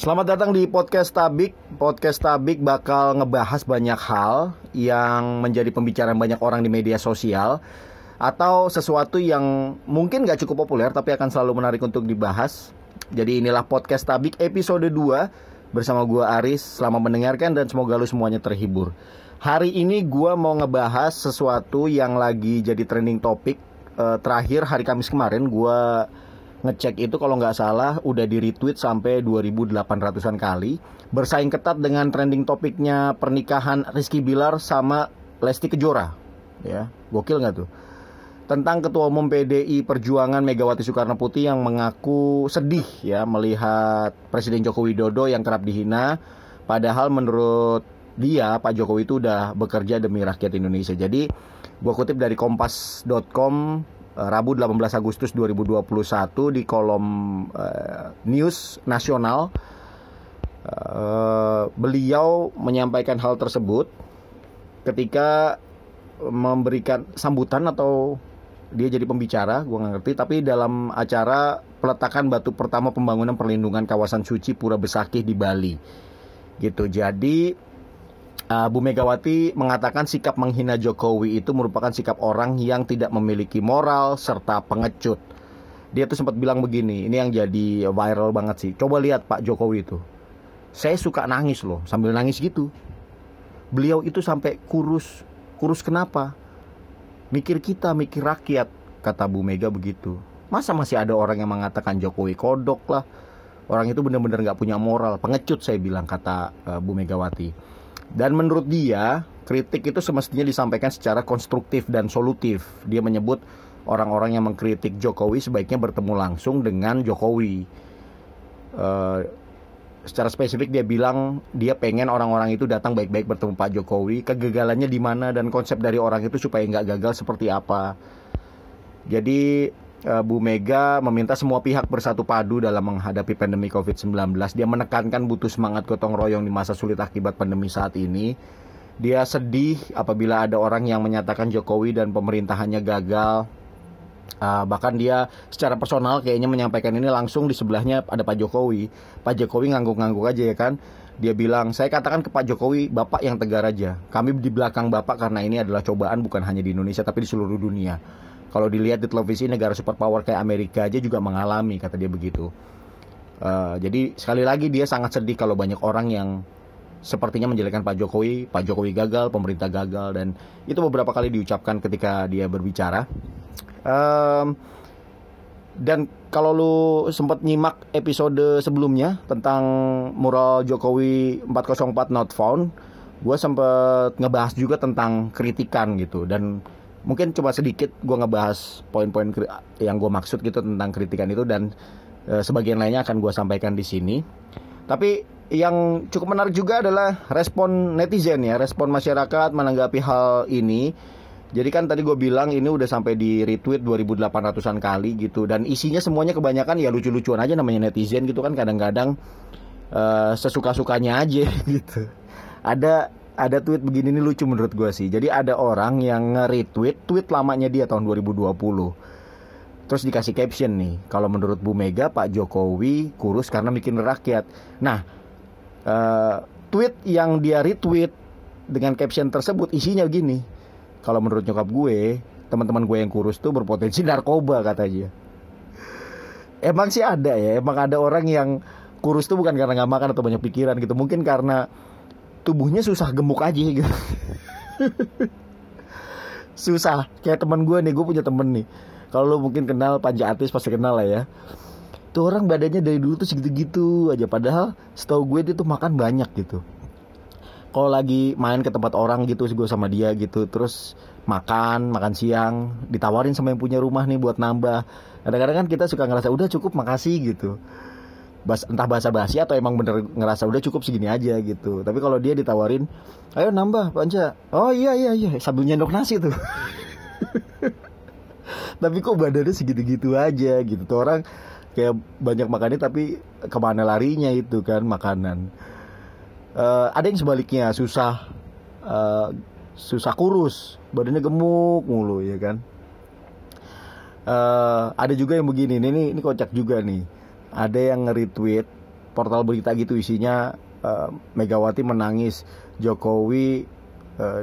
Selamat datang di podcast Tabik. Podcast Tabik bakal ngebahas banyak hal yang menjadi pembicaraan banyak orang di media sosial atau sesuatu yang mungkin gak cukup populer tapi akan selalu menarik untuk dibahas. Jadi inilah podcast Tabik episode 2 bersama gua Aris. Selamat mendengarkan dan semoga lu semuanya terhibur. Hari ini gua mau ngebahas sesuatu yang lagi jadi trending topik. Eh, terakhir hari Kamis kemarin gua ngecek itu kalau nggak salah udah di retweet sampai 2800-an kali. Bersaing ketat dengan trending topiknya pernikahan Rizky Bilar sama Lesti Kejora. Ya gokil nggak tuh? Tentang ketua umum PDI Perjuangan Megawati Soekarno Putri yang mengaku sedih ya melihat Presiden Joko Widodo yang kerap dihina. Padahal menurut dia Pak Jokowi itu udah bekerja demi rakyat Indonesia. Jadi gua kutip dari kompas.com Rabu 18 Agustus 2021 di kolom uh, news nasional uh, beliau menyampaikan hal tersebut ketika memberikan sambutan atau dia jadi pembicara, gue nggak ngerti. Tapi dalam acara peletakan batu pertama pembangunan perlindungan kawasan suci Pura Besakih di Bali, gitu. Jadi uh, Bu Megawati mengatakan sikap menghina Jokowi itu merupakan sikap orang yang tidak memiliki moral serta pengecut. Dia tuh sempat bilang begini, ini yang jadi viral banget sih. Coba lihat Pak Jokowi itu. Saya suka nangis loh, sambil nangis gitu. Beliau itu sampai kurus. Kurus kenapa? Mikir kita, mikir rakyat, kata Bu Mega begitu. Masa masih ada orang yang mengatakan Jokowi kodok lah. Orang itu benar-benar nggak punya moral, pengecut saya bilang kata uh, Bu Megawati. Dan menurut dia, kritik itu semestinya disampaikan secara konstruktif dan solutif. Dia menyebut orang-orang yang mengkritik Jokowi sebaiknya bertemu langsung dengan Jokowi. Uh, secara spesifik dia bilang dia pengen orang-orang itu datang baik-baik bertemu Pak Jokowi. Kegagalannya di mana dan konsep dari orang itu supaya nggak gagal seperti apa. Jadi Bu Mega meminta semua pihak bersatu padu dalam menghadapi pandemi COVID-19. Dia menekankan butuh semangat gotong royong di masa sulit akibat pandemi saat ini. Dia sedih apabila ada orang yang menyatakan Jokowi dan pemerintahannya gagal. Uh, bahkan dia secara personal kayaknya menyampaikan ini langsung di sebelahnya ada Pak Jokowi. Pak Jokowi ngangguk-ngangguk aja ya kan. Dia bilang, saya katakan ke Pak Jokowi, Bapak yang tegar aja. Kami di belakang Bapak karena ini adalah cobaan bukan hanya di Indonesia tapi di seluruh dunia. Kalau dilihat di televisi negara superpower kayak Amerika aja juga mengalami kata dia begitu. Uh, jadi sekali lagi dia sangat sedih kalau banyak orang yang sepertinya menjelekkan Pak Jokowi, Pak Jokowi gagal, pemerintah gagal dan itu beberapa kali diucapkan ketika dia berbicara. Um, dan kalau lu sempat nyimak episode sebelumnya tentang mural Jokowi 404 not found, gue sempat ngebahas juga tentang kritikan gitu dan mungkin cuma sedikit gue ngebahas poin-poin yang gue maksud gitu tentang kritikan itu dan e, sebagian lainnya akan gue sampaikan di sini. Tapi yang cukup menarik juga adalah respon netizen ya, respon masyarakat menanggapi hal ini. Jadi kan tadi gue bilang ini udah sampai di retweet 2800-an kali gitu dan isinya semuanya kebanyakan ya lucu-lucuan aja namanya netizen gitu kan kadang-kadang uh, sesuka-sukanya aja gitu. Ada ada tweet begini nih lucu menurut gue sih. Jadi ada orang yang nge-retweet tweet lamanya dia tahun 2020. Terus dikasih caption nih, kalau menurut Bu Mega Pak Jokowi kurus karena bikin rakyat. Nah, uh, tweet yang dia retweet dengan caption tersebut isinya gini. Kalau menurut nyokap gue, teman-teman gue yang kurus tuh berpotensi narkoba katanya. Emang sih ada ya, emang ada orang yang kurus tuh bukan karena nggak makan atau banyak pikiran gitu, mungkin karena tubuhnya susah gemuk aja gitu. Susah. Kayak teman gue nih gue punya temen nih. Kalau lo mungkin kenal Panja Atis pasti kenal lah ya. Tuh orang badannya dari dulu tuh segitu-gitu aja. Padahal setahu gue dia tuh makan banyak gitu. Kalau lagi main ke tempat orang gitu gue sama dia gitu terus makan makan siang ditawarin sama yang punya rumah nih buat nambah. Kadang-kadang kan kita suka ngerasa udah cukup makasih gitu bas entah bahasa basi atau emang bener ngerasa udah cukup segini aja gitu. Tapi kalau dia ditawarin ayo nambah panca oh iya iya iya. Sambil nyendok nasi tuh. Tapi kok badannya segitu-gitu aja gitu. Tuh orang kayak banyak makannya tapi ke mana larinya itu kan makanan. Uh, ada yang sebaliknya susah uh, susah kurus badannya gemuk mulu ya kan? Uh, ada juga yang begini ini ini kocak juga nih ada yang nge-retweet portal berita gitu isinya uh, Megawati menangis Jokowi uh,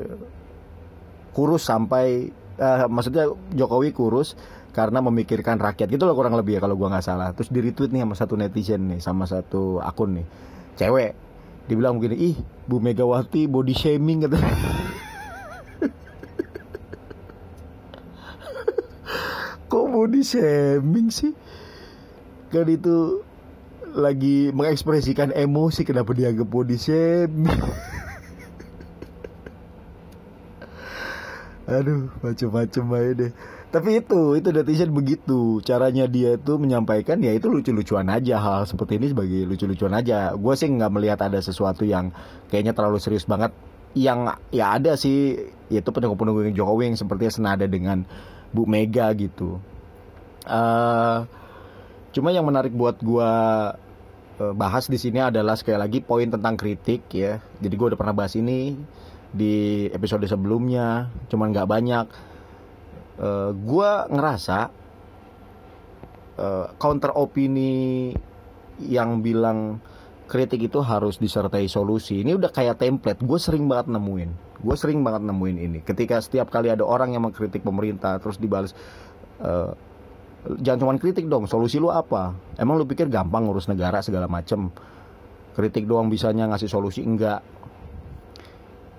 kurus sampai uh, maksudnya Jokowi kurus karena memikirkan rakyat. Gitu loh kurang lebih ya kalau gua nggak salah. Terus di retweet nih sama satu netizen nih sama satu akun nih. Cewek dibilang begini ih Bu Megawati body shaming gitu. Kok body shaming sih kan itu lagi mengekspresikan emosi kenapa dianggap body shaming. Aduh macam-macam aja deh. Tapi itu itu netizen begitu. Caranya dia itu menyampaikan ya itu lucu-lucuan aja. Hal seperti ini sebagai lucu-lucuan aja. Gue sih nggak melihat ada sesuatu yang kayaknya terlalu serius banget. Yang ya ada sih yaitu pendukung-pendukung Jokowi yang sepertinya senada dengan Bu Mega gitu. Uh, cuma yang menarik buat gue uh, bahas di sini adalah sekali lagi poin tentang kritik ya. Jadi gue udah pernah bahas ini di episode sebelumnya cuman nggak banyak. Uh, eh, gue ngerasa uh, counter opini yang bilang kritik itu harus disertai solusi ini udah kayak template. Gue sering banget nemuin gue sering banget nemuin ini. Ketika setiap kali ada orang yang mengkritik pemerintah terus dibalas uh, jangan cuma kritik dong solusi lu apa emang lu pikir gampang ngurus negara segala macem kritik doang bisanya ngasih solusi enggak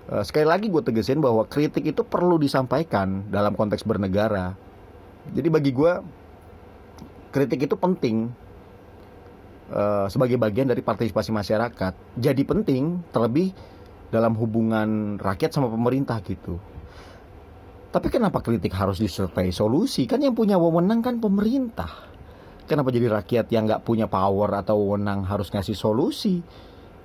Eh, sekali lagi gue tegesin bahwa kritik itu perlu disampaikan dalam konteks bernegara. Jadi bagi gue kritik itu penting uh, sebagai bagian dari partisipasi masyarakat. Jadi penting terlebih dalam hubungan rakyat sama pemerintah gitu. Tapi kenapa kritik harus disertai solusi? Kan yang punya wewenang kan pemerintah. Kenapa jadi rakyat yang nggak punya power atau wewenang harus ngasih solusi?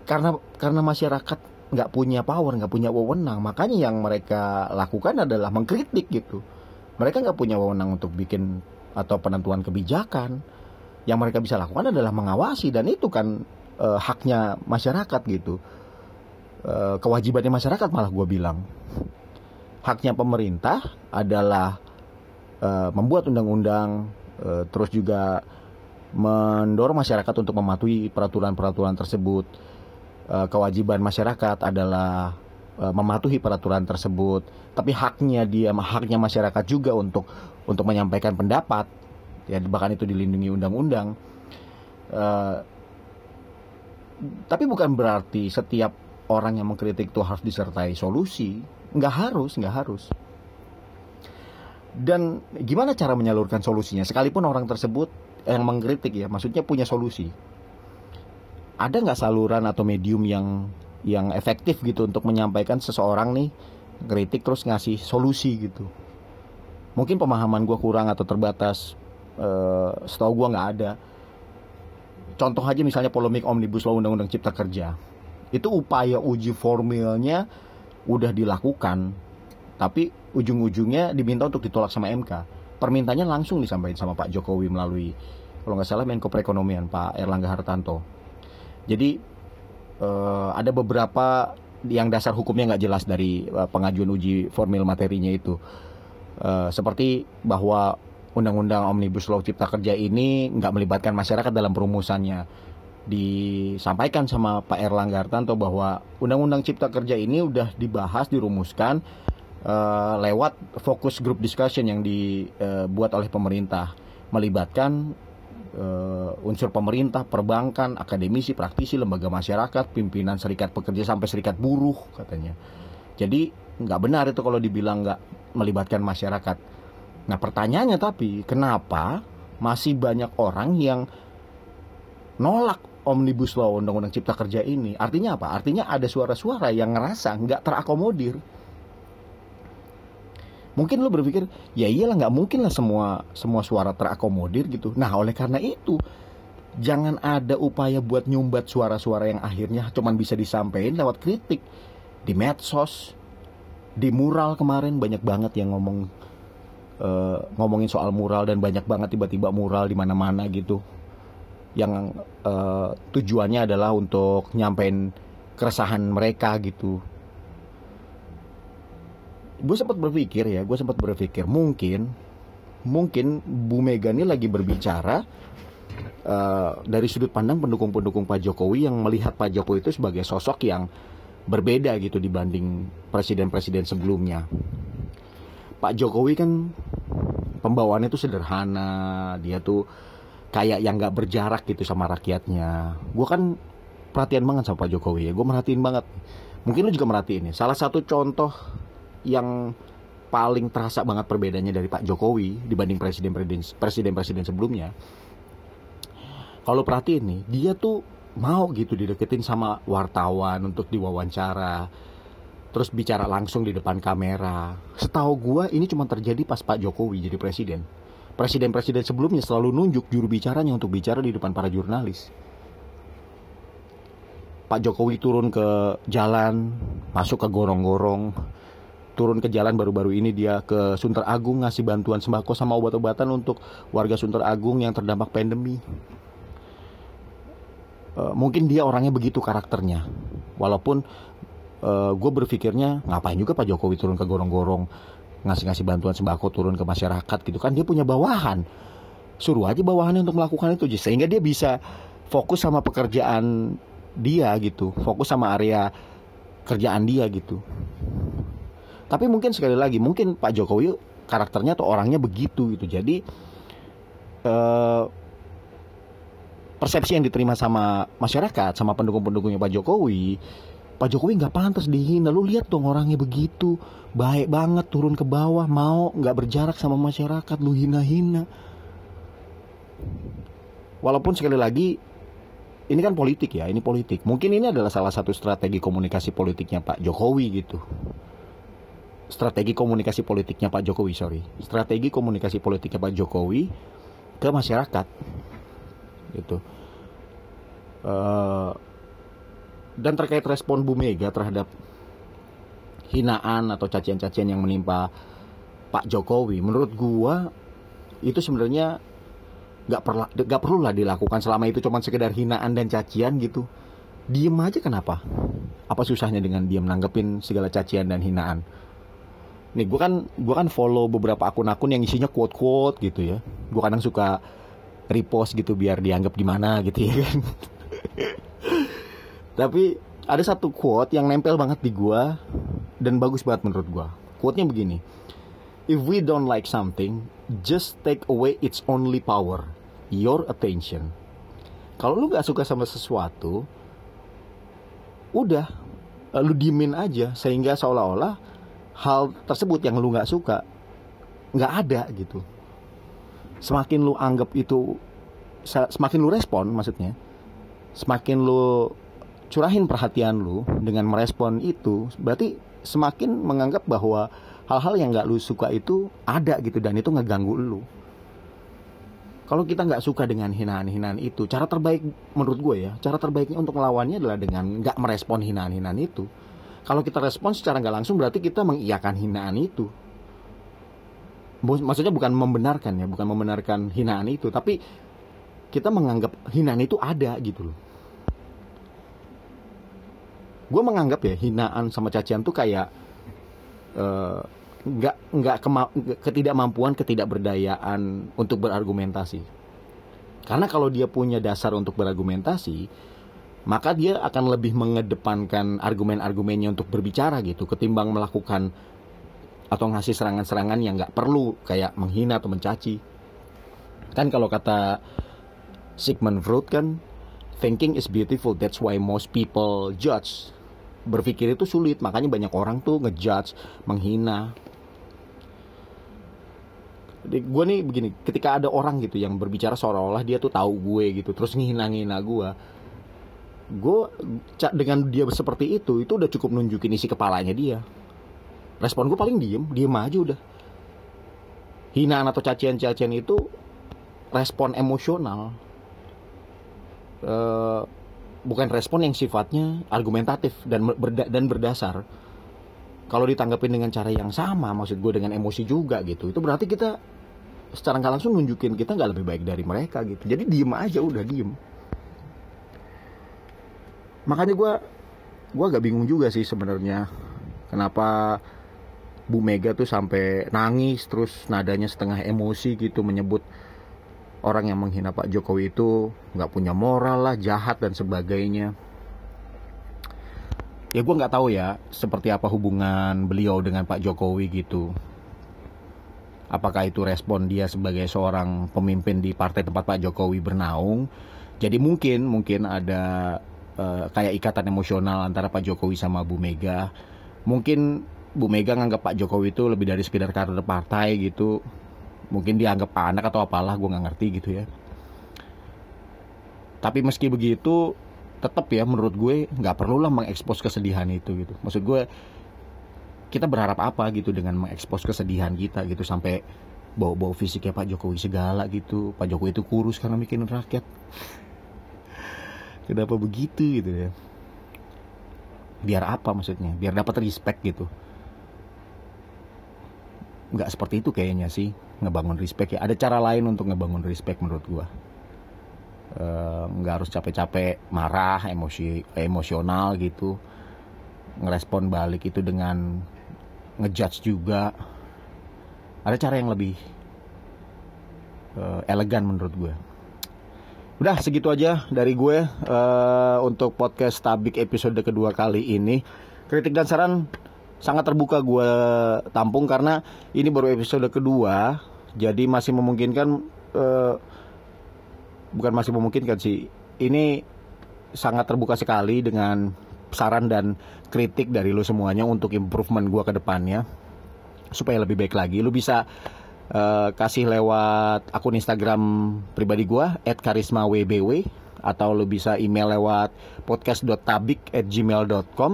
Karena karena masyarakat nggak punya power, nggak punya wewenang. Makanya yang mereka lakukan adalah mengkritik gitu. Mereka nggak punya wewenang untuk bikin atau penentuan kebijakan. Yang mereka bisa lakukan adalah mengawasi dan itu kan e, haknya masyarakat gitu. E, kewajibannya masyarakat malah gue bilang. Haknya pemerintah adalah e, membuat undang-undang, e, terus juga mendorong masyarakat untuk mematuhi peraturan-peraturan tersebut. Uh, kewajiban masyarakat adalah uh, mematuhi peraturan tersebut. Tapi haknya dia haknya masyarakat juga untuk untuk menyampaikan pendapat. Ya bahkan itu dilindungi undang-undang. Uh, tapi bukan berarti setiap orang yang mengkritik itu harus disertai solusi nggak harus nggak harus. Dan gimana cara menyalurkan solusinya? Sekalipun orang tersebut yang mengkritik ya maksudnya punya solusi. Ada nggak saluran atau medium yang yang efektif gitu untuk menyampaikan seseorang nih kritik terus ngasih solusi gitu? Mungkin pemahaman gue kurang atau terbatas uh, setahu gue nggak ada. Contoh aja misalnya polemik omnibus law undang-undang cipta kerja. Itu upaya uji formilnya udah dilakukan tapi ujung-ujungnya diminta untuk ditolak sama MK permintanya langsung disampaikan sama Pak Jokowi melalui kalau nggak salah Menko Perekonomian Pak Erlangga Hartanto jadi uh, ada beberapa yang dasar hukumnya nggak jelas dari uh, pengajuan uji formil materinya itu. Uh, seperti bahwa undang-undang omnibus law cipta kerja ini nggak melibatkan masyarakat dalam perumusannya. Disampaikan sama Pak Erlangga Hartanto bahwa undang-undang cipta kerja ini udah dibahas, dirumuskan uh, lewat fokus group discussion yang dibuat oleh pemerintah melibatkan uh, unsur pemerintah, perbankan, akademisi, praktisi, lembaga masyarakat, pimpinan serikat pekerja sampai serikat buruh katanya. Jadi nggak benar itu kalau dibilang nggak melibatkan masyarakat. Nah pertanyaannya tapi kenapa masih banyak orang yang nolak omnibus law undang-undang cipta kerja ini? Artinya apa? Artinya ada suara-suara yang ngerasa nggak terakomodir mungkin lo berpikir ya iyalah nggak mungkin lah semua semua suara terakomodir gitu nah oleh karena itu jangan ada upaya buat nyumbat suara-suara yang akhirnya cuman bisa disampaikan lewat kritik di medsos di mural kemarin banyak banget yang ngomong uh, ngomongin soal mural dan banyak banget tiba-tiba mural di mana-mana gitu yang uh, tujuannya adalah untuk nyampein keresahan mereka gitu gue sempat berpikir ya gue sempat berpikir mungkin mungkin Bu Mega ini lagi berbicara uh, dari sudut pandang pendukung-pendukung Pak Jokowi yang melihat Pak Jokowi itu sebagai sosok yang berbeda gitu dibanding presiden-presiden sebelumnya. Pak Jokowi kan pembawaannya tuh sederhana, dia tuh kayak yang nggak berjarak gitu sama rakyatnya. Gue kan perhatian banget sama Pak Jokowi ya, gue merhatiin banget. Mungkin lu juga merhatiin ya. Salah satu contoh yang paling terasa banget perbedaannya dari Pak Jokowi dibanding presiden-presiden presiden-presiden sebelumnya. Kalau perhatiin nih, dia tuh mau gitu dideketin sama wartawan untuk diwawancara terus bicara langsung di depan kamera setahu gua ini cuma terjadi pas Pak Jokowi jadi presiden presiden-presiden sebelumnya selalu nunjuk juru bicaranya untuk bicara di depan para jurnalis. Pak Jokowi turun ke jalan masuk ke gorong-gorong turun ke jalan baru-baru ini dia ke Sunter Agung ngasih bantuan sembako sama obat-obatan untuk warga Sunter Agung yang terdampak pandemi. Uh, mungkin dia orangnya begitu karakternya. Walaupun uh, eh, gue berpikirnya ngapain juga Pak Jokowi turun ke gorong-gorong ngasih-ngasih bantuan sembako turun ke masyarakat gitu kan dia punya bawahan. Suruh aja bawahannya untuk melakukan itu sehingga dia bisa fokus sama pekerjaan dia gitu fokus sama area kerjaan dia gitu. Tapi mungkin sekali lagi mungkin Pak Jokowi karakternya atau orangnya begitu gitu. Jadi uh, persepsi yang diterima sama masyarakat sama pendukung-pendukungnya Pak Jokowi Pak Jokowi nggak pantas dihina. Lu lihat dong orangnya begitu. Baik banget turun ke bawah mau nggak berjarak sama masyarakat lu hina-hina. Walaupun sekali lagi ini kan politik ya ini politik. Mungkin ini adalah salah satu strategi komunikasi politiknya Pak Jokowi gitu. Strategi komunikasi politiknya Pak Jokowi sorry. Strategi komunikasi politiknya Pak Jokowi ke masyarakat gitu. Uh, dan terkait respon Bu Mega terhadap hinaan atau cacian-cacian yang menimpa Pak Jokowi menurut gua itu sebenarnya nggak perlu nggak perlu lah dilakukan selama itu cuma sekedar hinaan dan cacian gitu. Diem aja kenapa? Apa susahnya dengan diem nanggepin segala cacian dan hinaan? Nih gue kan gue kan follow beberapa akun-akun yang isinya quote-quote gitu ya. Gue kadang suka repost gitu biar dianggap gimana gitu ya kan tapi ada satu quote yang nempel banget di gua dan bagus banget menurut gua. Quote-nya begini if we don't like something just take away its only power your attention. Kalau lu gak suka sama sesuatu udah lu diemin aja sehingga seolah-olah hal tersebut yang lu gak suka nggak ada gitu. Semakin lu anggap itu semakin lu respon maksudnya semakin lu curahin perhatian lu dengan merespon itu berarti semakin menganggap bahwa hal-hal yang nggak lu suka itu ada gitu dan itu ngeganggu lu. Kalau kita nggak suka dengan hinaan-hinaan itu cara terbaik menurut gue ya cara terbaiknya untuk melawannya adalah dengan nggak merespon hinaan-hinaan itu. Kalau kita respon secara nggak langsung berarti kita mengiyakan hinaan itu. Maksudnya bukan membenarkan ya bukan membenarkan hinaan itu tapi kita menganggap hinaan itu ada gitu loh gue menganggap ya hinaan sama cacian tuh kayak uh, nggak nggak ketidakmampuan ketidakberdayaan untuk berargumentasi. Karena kalau dia punya dasar untuk berargumentasi maka dia akan lebih mengedepankan argumen-argumennya untuk berbicara gitu ketimbang melakukan atau ngasih serangan-serangan yang nggak perlu kayak menghina atau mencaci. Kan kalau kata Sigmund Freud kan thinking is beautiful that's why most people judge berpikir itu sulit. Makanya banyak orang tuh ngejudge menghina. Jadi gue nih begini ketika ada orang gitu yang berbicara seolah-olah dia tuh tahu gue gitu terus ngehina-ngehina gue gue dengan dia seperti itu itu udah cukup nunjukin isi kepalanya dia. Respon gue paling diem diem aja udah. Hinaan atau cacian-cacian itu respon emosional. Uh, bukan respon yang sifatnya argumentatif dan berda dan berdasar. Kalau ditanggapin dengan cara yang sama maksud gue dengan emosi juga gitu itu berarti kita secara nggak langsung nunjukin kita nggak lebih baik dari mereka gitu. Jadi diem aja udah diem. Makanya gue gue agak bingung juga sih sebenarnya kenapa Bu Mega tuh sampai nangis terus nadanya setengah emosi gitu menyebut orang yang menghina Pak Jokowi itu nggak punya moral lah, jahat dan sebagainya. Ya gue nggak tahu ya seperti apa hubungan beliau dengan Pak Jokowi gitu. Apakah itu respon dia sebagai seorang pemimpin di partai tempat Pak Jokowi bernaung? Jadi mungkin mungkin ada uh, kayak ikatan emosional antara Pak Jokowi sama Bu Mega. Mungkin Bu Mega nganggap Pak Jokowi itu lebih dari sekedar kader partai gitu mungkin dianggap anak atau apalah gue nggak ngerti gitu ya. Tapi meski begitu tetap ya menurut gue nggak perlu lah mengekspos kesedihan itu gitu. Maksud gue kita berharap apa gitu dengan mengekspos kesedihan kita gitu sampai bawa-bawa fisiknya Pak Jokowi segala gitu. Pak Jokowi itu kurus karena mikirin rakyat. Kenapa begitu gitu ya? Biar apa maksudnya? Biar dapat respect gitu nggak seperti itu kayaknya sih ngebangun respect ya. Ada cara lain untuk ngebangun respect menurut gua. Uh, nggak harus capek-capek marah emosi emosional gitu. Ngerespon balik itu dengan ngejudge juga. Ada cara yang lebih uh, elegan menurut gue udah segitu aja dari gue uh, untuk podcast tabik episode kedua kali ini. Kritik dan saran sangat terbuka gue tampung karena ini baru episode kedua jadi masih memungkinkan uh, bukan masih memungkinkan sih. Ini sangat terbuka sekali dengan saran dan kritik dari lo semuanya untuk improvement gue ke depannya supaya lebih baik lagi. Lo bisa uh, kasih lewat akun Instagram pribadi gue @karismawbw atau lo bisa email lewat podcast.tabik@gmail.com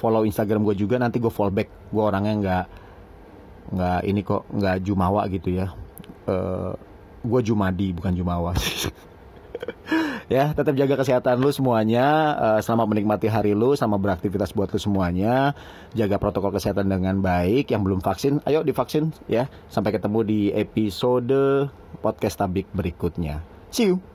follow Instagram gue juga nanti gue fallback gue orangnya nggak nggak ini kok nggak jumawa gitu ya. Uh, eh, gue jumadi bukan jumawa. Ya tetap jaga kesehatan lu semuanya. Uh, selamat menikmati hari lu sama beraktivitas buat lu semuanya. Jaga protokol kesehatan dengan baik. Yang belum vaksin ayo divaksin ya. Sampai ketemu di episode podcast tabik berikutnya. See you